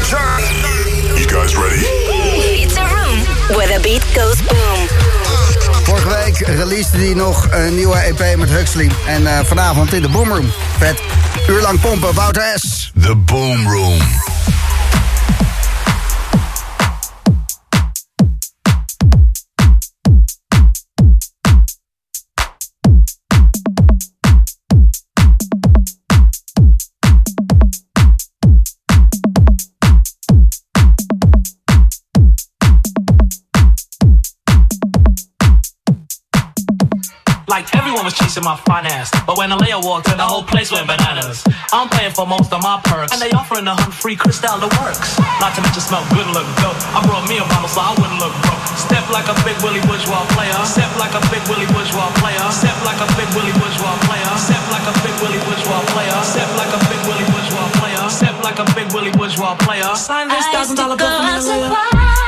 You guys ready? It's a room where the beat goes boom. Vorige week releasede hij nog een nieuwe EP met Huxley. En uh, vanavond in de Boomroom. Vet. Uur lang pompen, Wouter S. The Boom Room. Like everyone was chasing my finance. But when a layer walked in, the whole place went bananas. I'm paying for most of my perks. And they offering a hunt free crystal that works. Not to mention smell good and look dope. I brought me a bottle so I wouldn't look broke. Step like a big Willie bourgeois player. Step like a big Willie bourgeois player. Step like a big Willie bourgeois player. Step like a big Willie bourgeois player. Step like a big Willie bourgeois player. Step like a big Willie bourgeois player. Sign this thousand dollar bill for me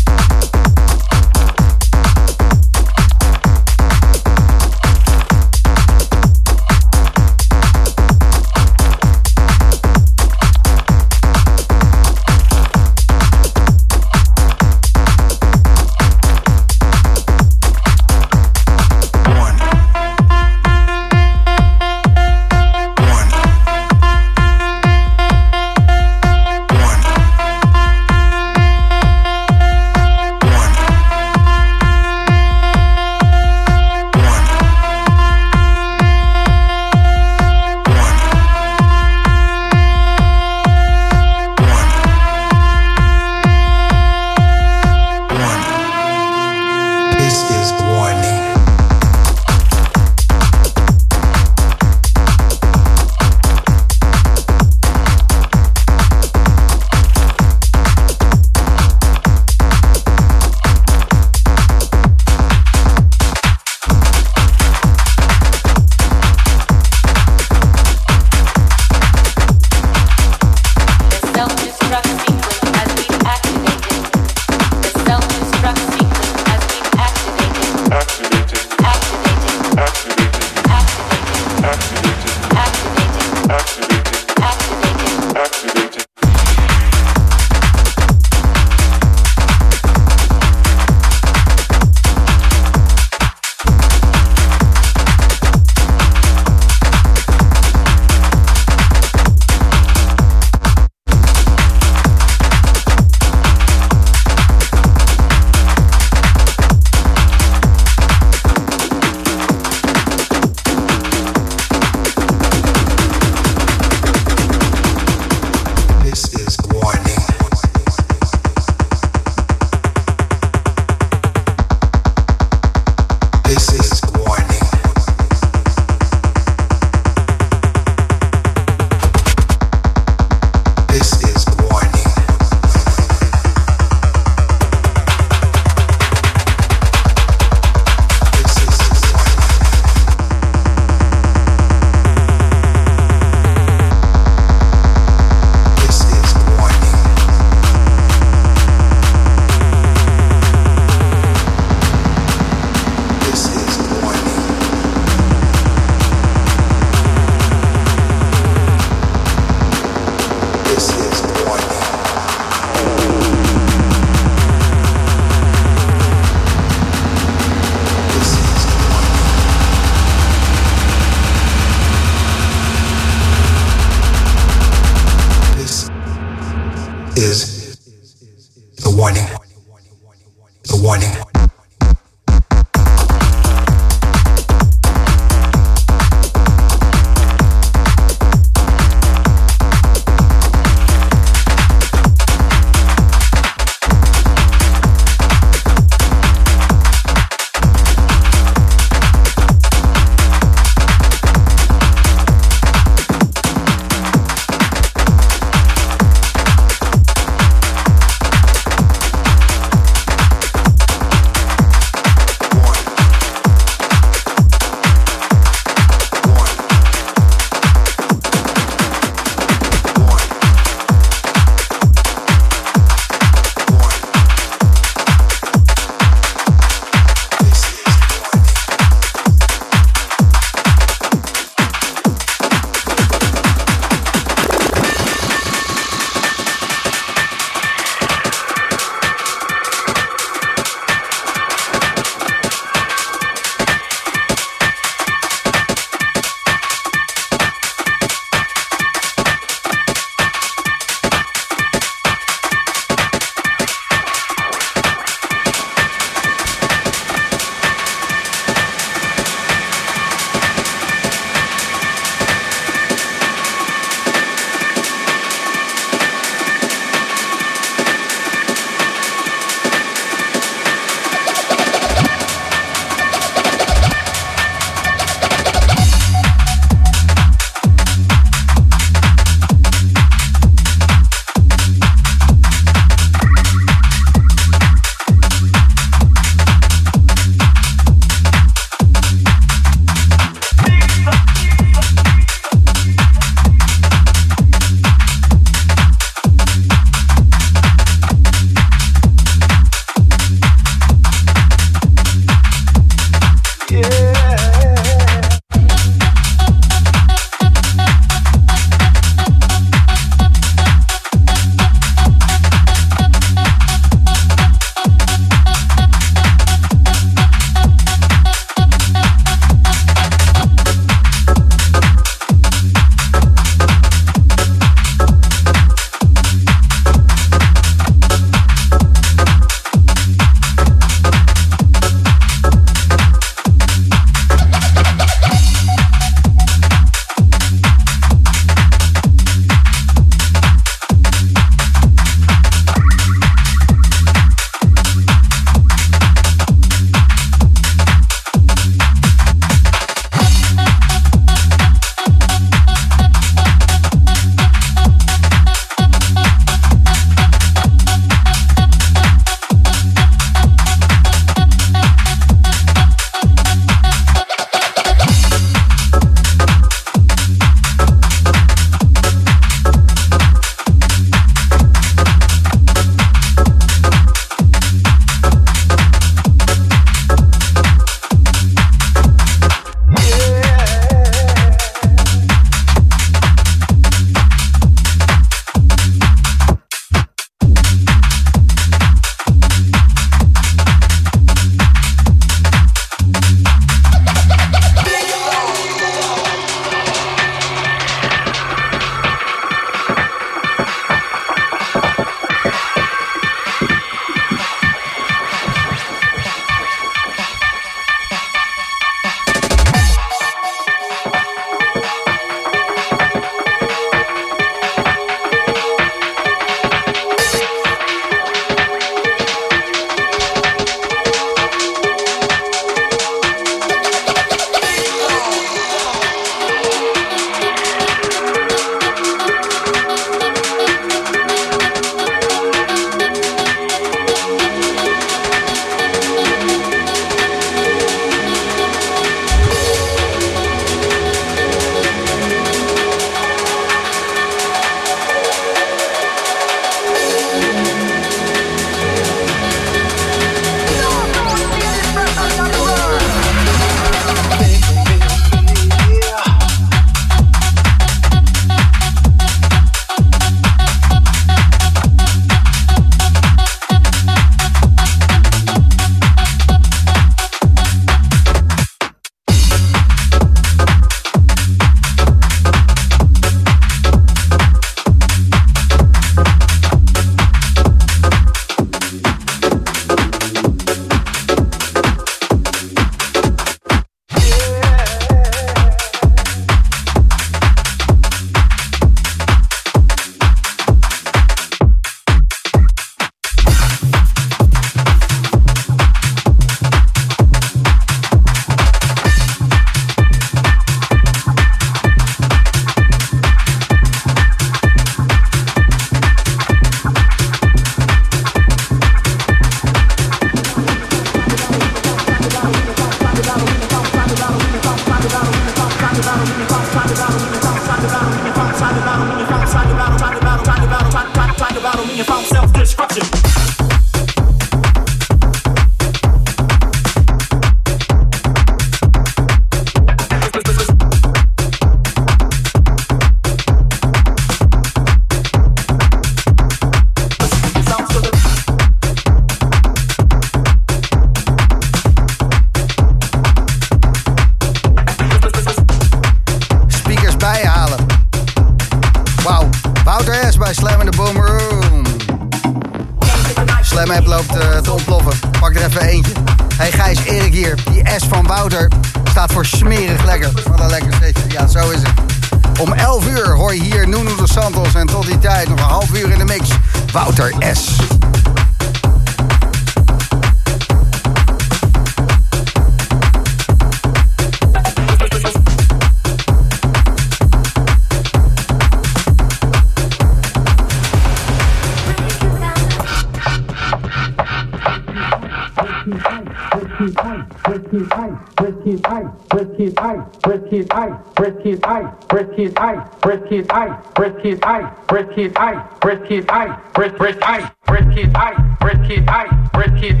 Ice, brisket ice, brisket brisket high, brisket high, brisket high, brisket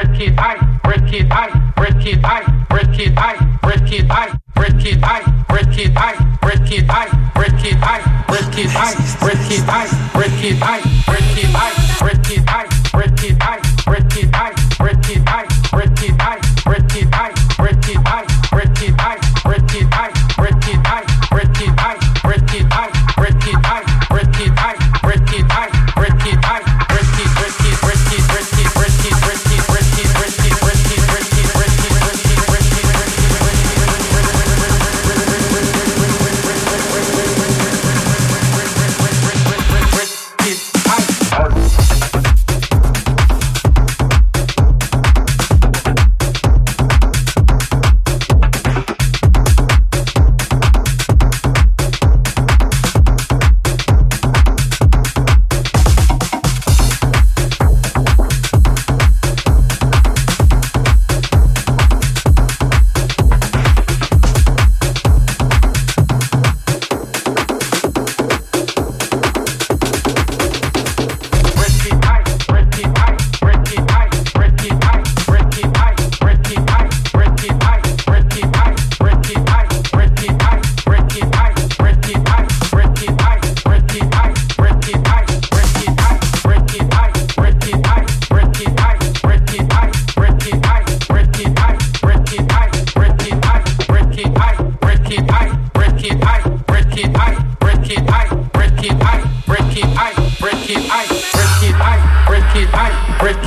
brisket brisket brisket brisket brisket brisket brisket brisket brisket brisket brisket brisket brisket brisket brisket.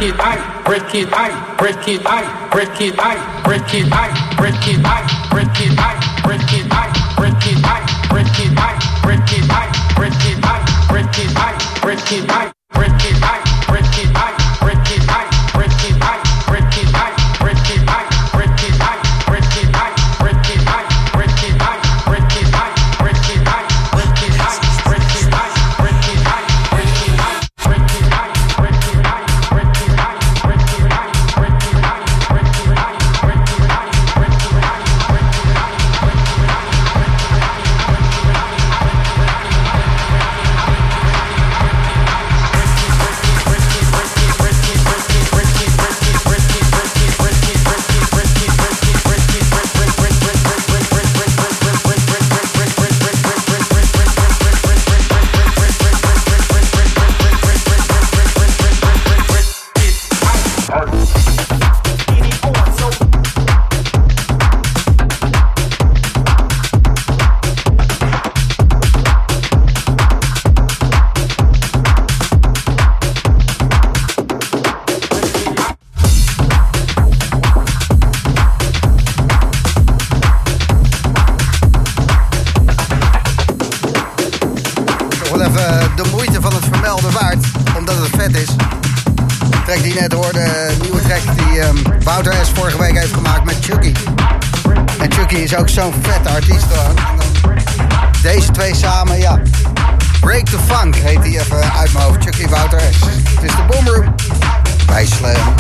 it, I break it, I break it, I break it, I break it, I break it, I break it, I break it, I break it, I break it, I break it, I break it, I break it, I break it, I Break the Funk heet die even uit mijn hoofd. Chucky Wouter. Het is de Boomroom bij Slam.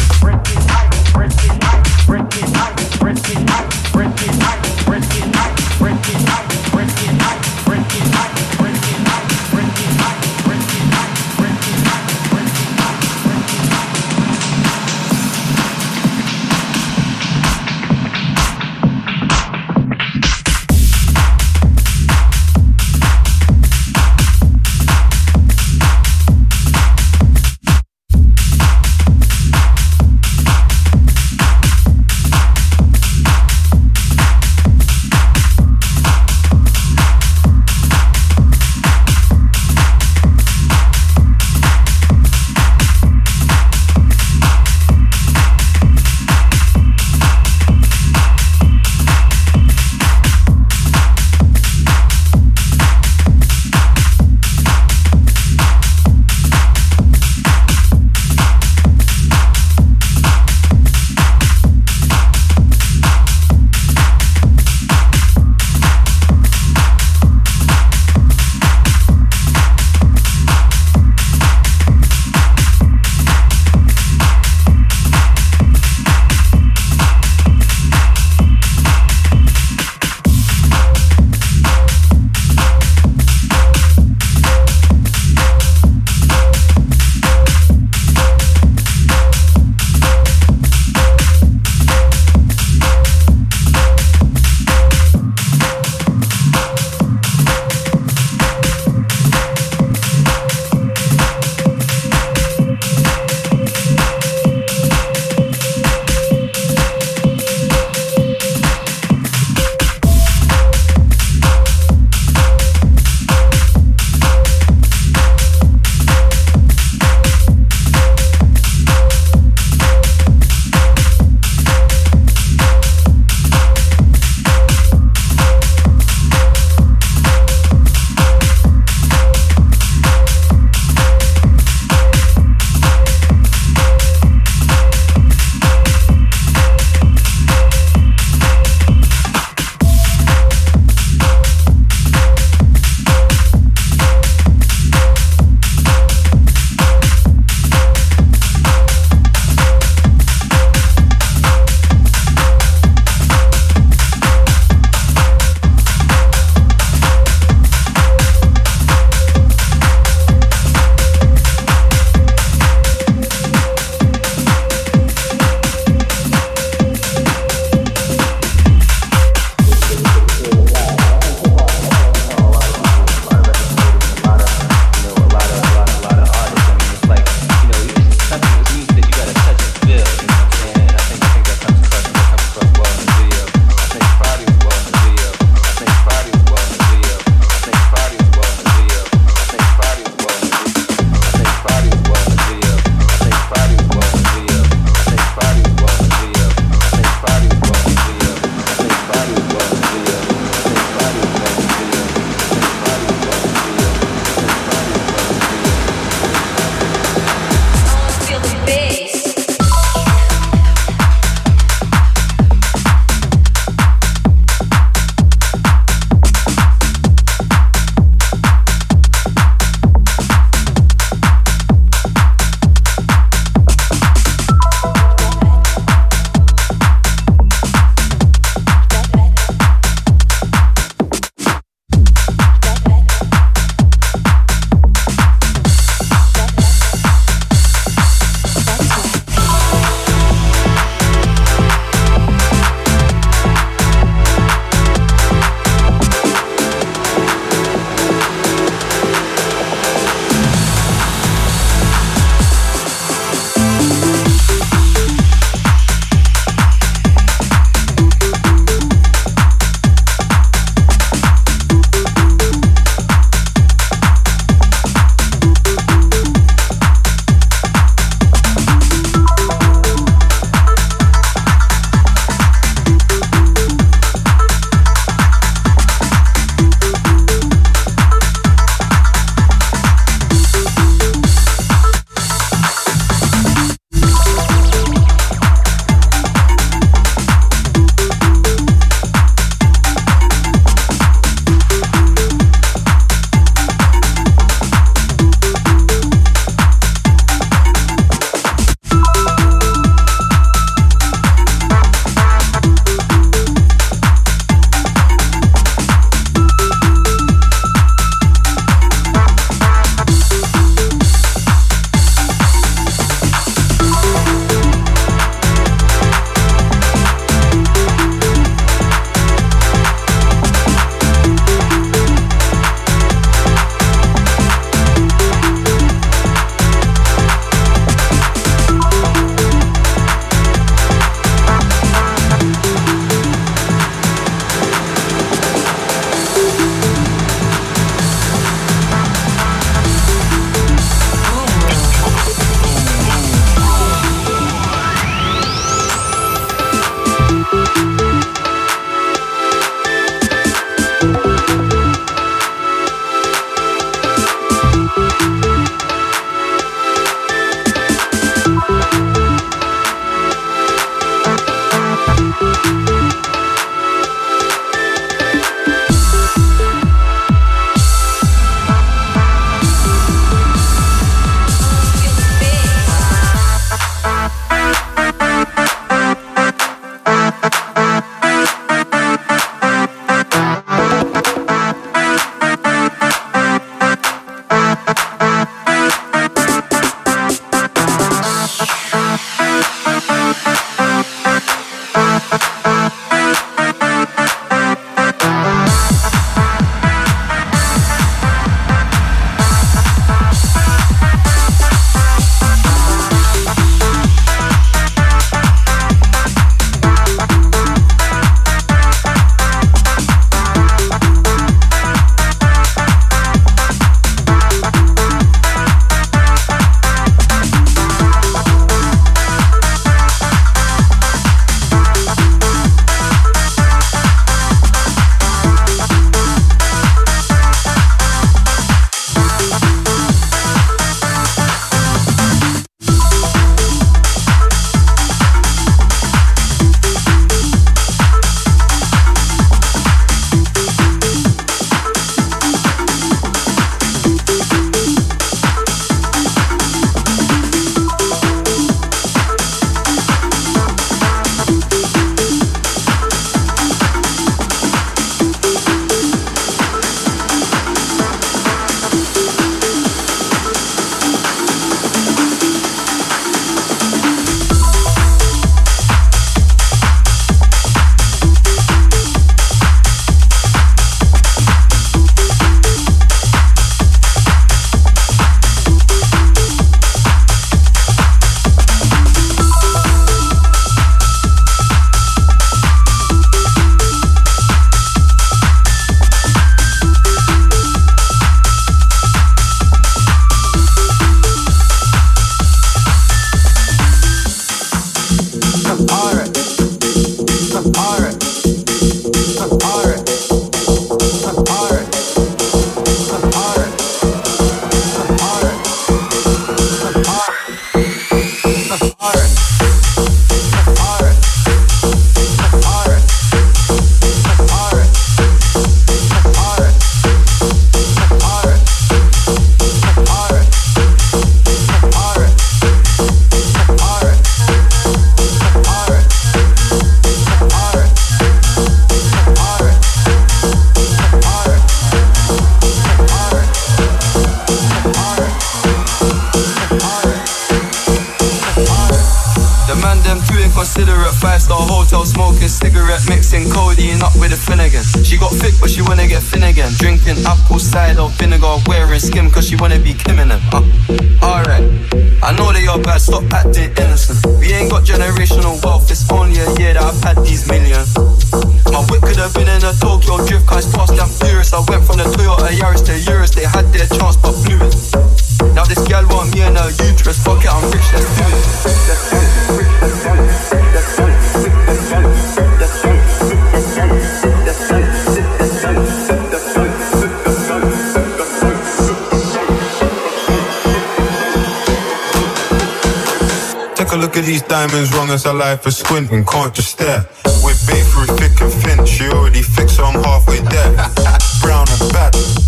life is squinting, can't just stare. We've been through thick and thin, she already fixed, so I'm halfway there. Brown and bad.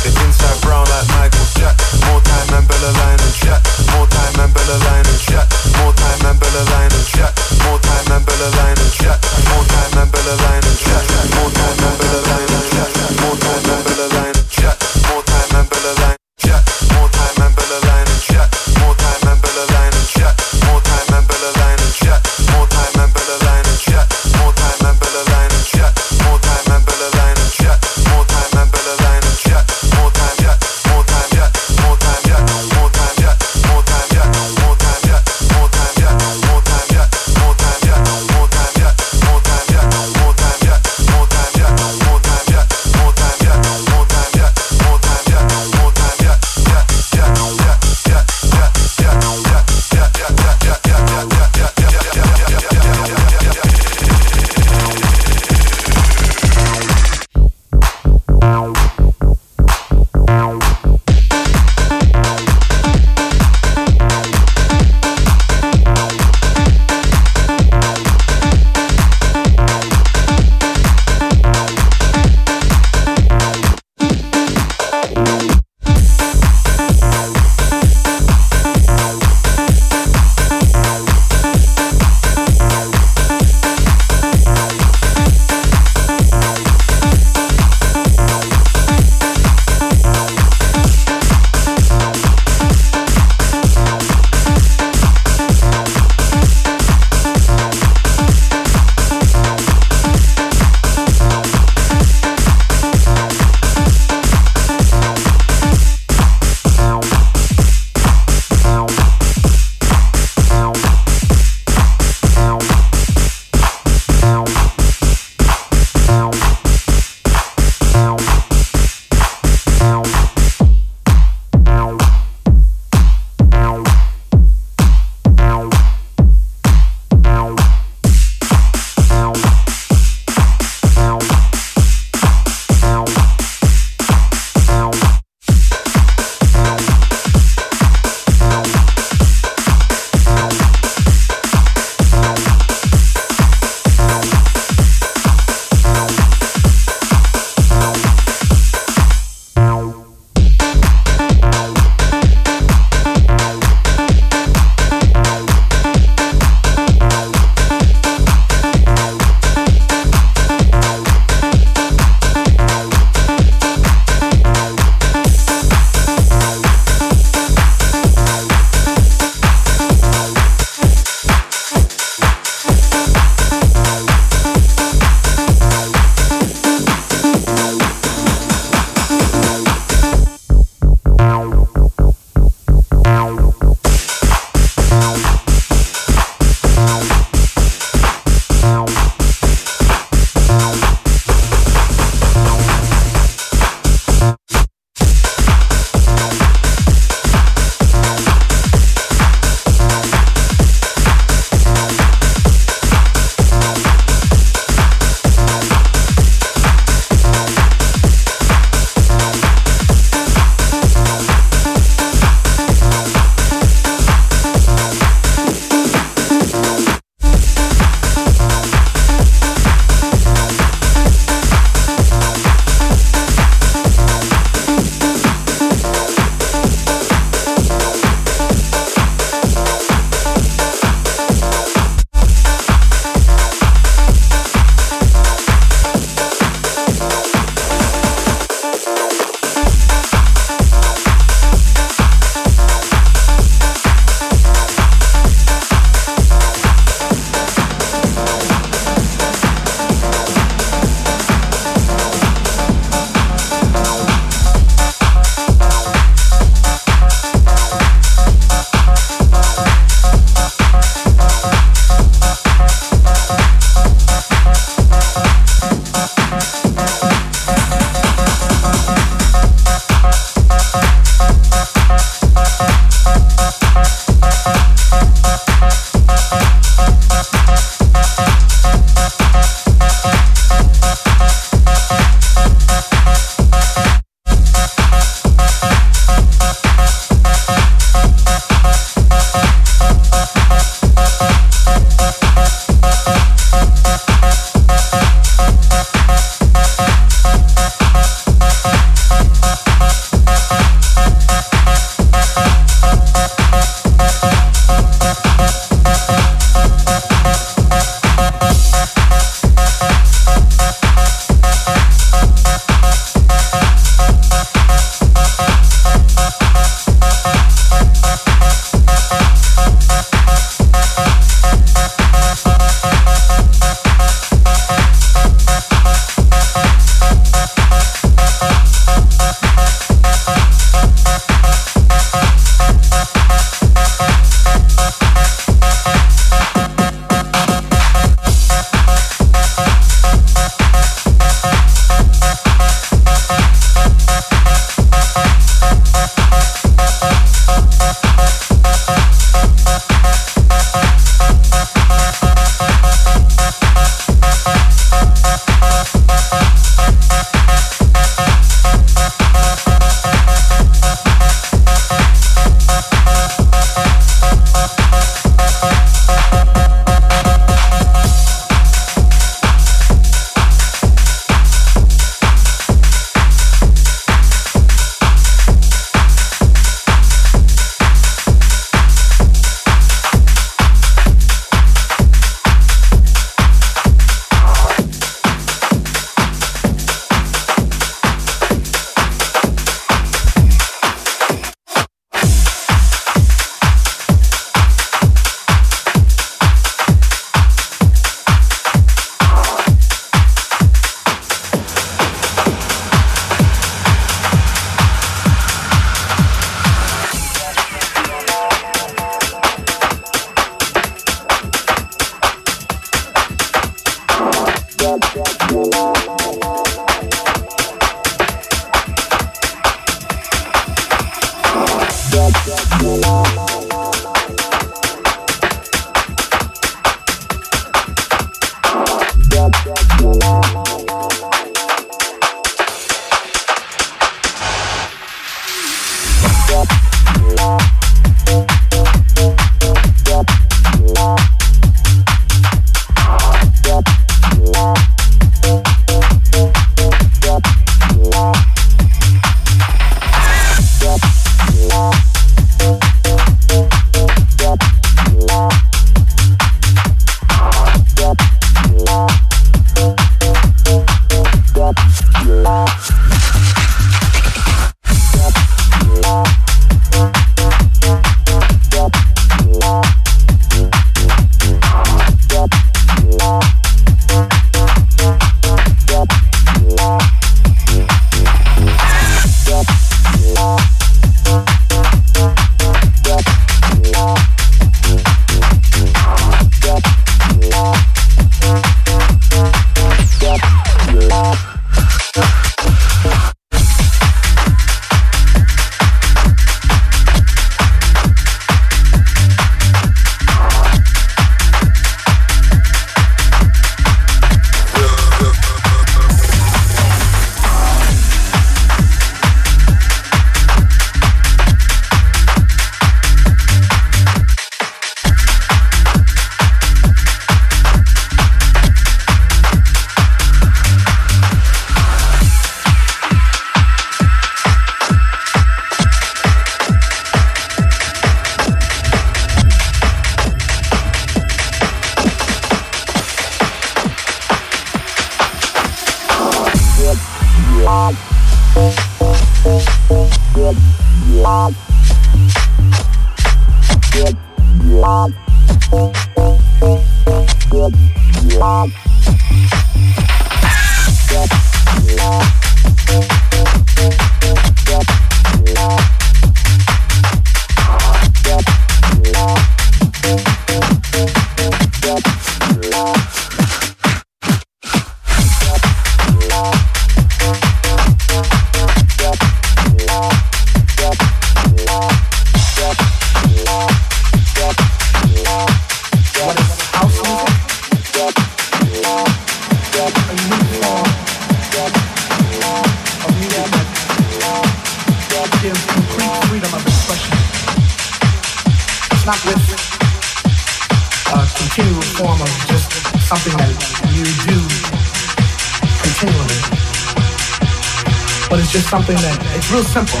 It's real simple.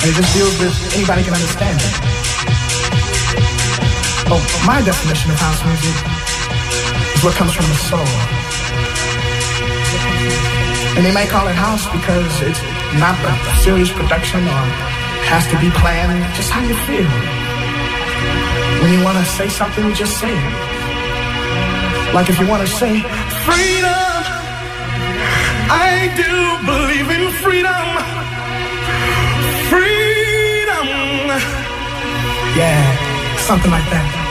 And it just deals with, anybody can understand it. Oh, my definition of house music is what comes from the soul. And they may call it house because it's not a serious production or has to be planned, just how you feel. When you want to say something, you just say it. Like if you want to say, freedom, I do believe in. Freedom. Yeah, something like that.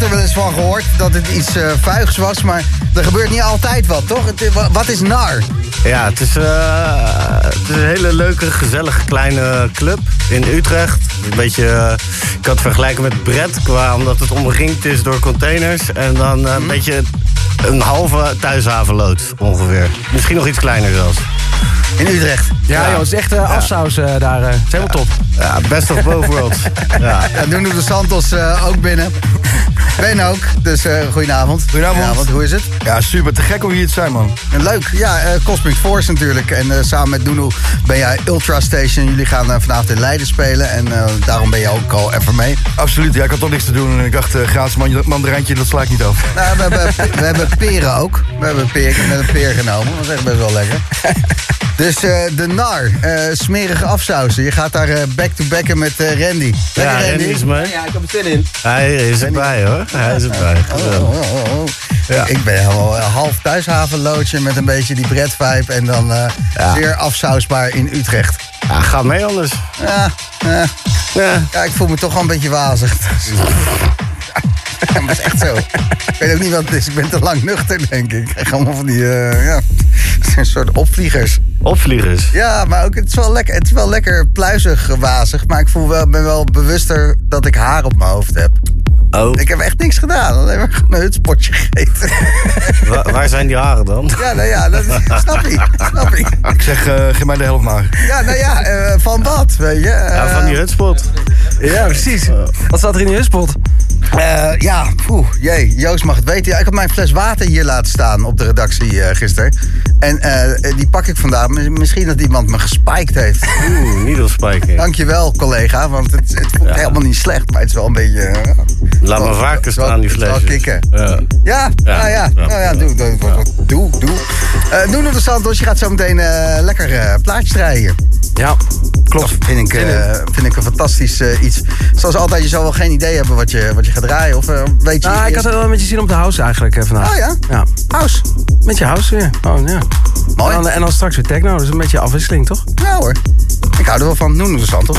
Had er wel eens van gehoord dat het iets eh vuigs was, maar er gebeurt niet altijd wat, toch? Het, eh, wa- wat is NAR? Ja, het is, eh, het is een hele leuke, gezellige kleine club in Utrecht. Een beetje, ik kan het vergelijken met Brett, qua, omdat het omringd is door containers. En dan eh, een beetje een halve thuishavenlood ongeveer. Misschien nog iets kleiner zelfs. In Utrecht. Ja, joh, het is echt uh, afsaus daar. Het is helemaal top. Ja, best of both worlds. Ja. En nu doet de Santos eh, ook binnen. Ben ook, dus eh goedenavond. Goedenavond. hoe is het? Ja, super. Te gek om hier te zijn, man. En Leuk, ja, eh, Cosmic Force natuurlijk. En eh, samen met Doeno ben jij Ultra Station. Jullie gaan eh, vanavond in Leiden spelen. En eh, daarom ben je ook al even mee. Absoluut. Ja, ik had toch niks te doen. En ik dacht, eh, gratis man- mandarijntje, dat sla ik niet over. Nou, we, hebben, we hebben peren ook. We hebben peren met een peer genomen. Dat is echt best wel lekker. Dus eh, de nar, eh, smerige afsausen. Je gaat daar eh, back-to-backen met eh, Randy. Ja, Lekker, Randy is mee. Ja, ik heb er zin in. Hij is erbij hoor. Hij is erbij. Oh, oh, oh, oh. Ja. Ik ben helemaal een half thuishavenloodje met een beetje die Brett-vibe. En dan eh, Ja. zeer afsausbaar in Utrecht. Ja, ga mee anders. Ja, ja. Ik voel me toch wel een beetje wazig. Ja, maar het is echt zo. Ik weet ook niet wat het is. Ik ben te lang nuchter, denk ik. Ik krijg allemaal van die, eh, ja, een soort opvliegers. Opvliegers. Ja, maar ook, het, is wel lekker, het is wel lekker pluizig wazig. Maar ik voel wel, ben wel bewuster dat ik haar op mijn hoofd heb. Oh, Ik heb echt niks gedaan. Alleen maar gewoon een hutspotje gegeten. wa- waar zijn die haren dan? Ja, nou ja, dat snap ik. Snap ik. Ik zeg, eh geef mij de helft maar. Ja, nou ja, eh, van wat, weet je. Ja, van die Eh, hutspot. Ja, precies. Wat staat er in die hutspot? Eh, ja, poeh, jee, Joost mag het weten. Ja, ik had mijn fles water hier laten staan op de redactie eh gisteren. En eh, die pak ik vandaag. Misschien dat iemand me gespiked heeft. Oeh, needle spiking. Dankjewel, collega. Want het, het voelt helemaal niet slecht, maar het is wel een beetje... Laat wel- maar vaker wel- staan, die wel flesjes. kicken. Ja. Ja, Ja. nou ja, nou doe, doe, doe, doe. Nuno de Santos, je gaat zo meteen lekker plaatjes draaien hier. Ja, klopt. Dat vind ik, vind ik een fantastisch iets. Zoals altijd, je zal wel geen idee hebben wat je, wat je gaat draaien. Of eh, weet je... Nou, ik had er wel een beetje zin op de house eigenlijk eh, vandaag. Oh ja? Ja, House. met je house weer. Oh, ja. Mooi. En dan, en dan straks weer techno, dus een beetje afwisseling, toch? Ja hoor. Ik hou er wel van. Nuno de Santos.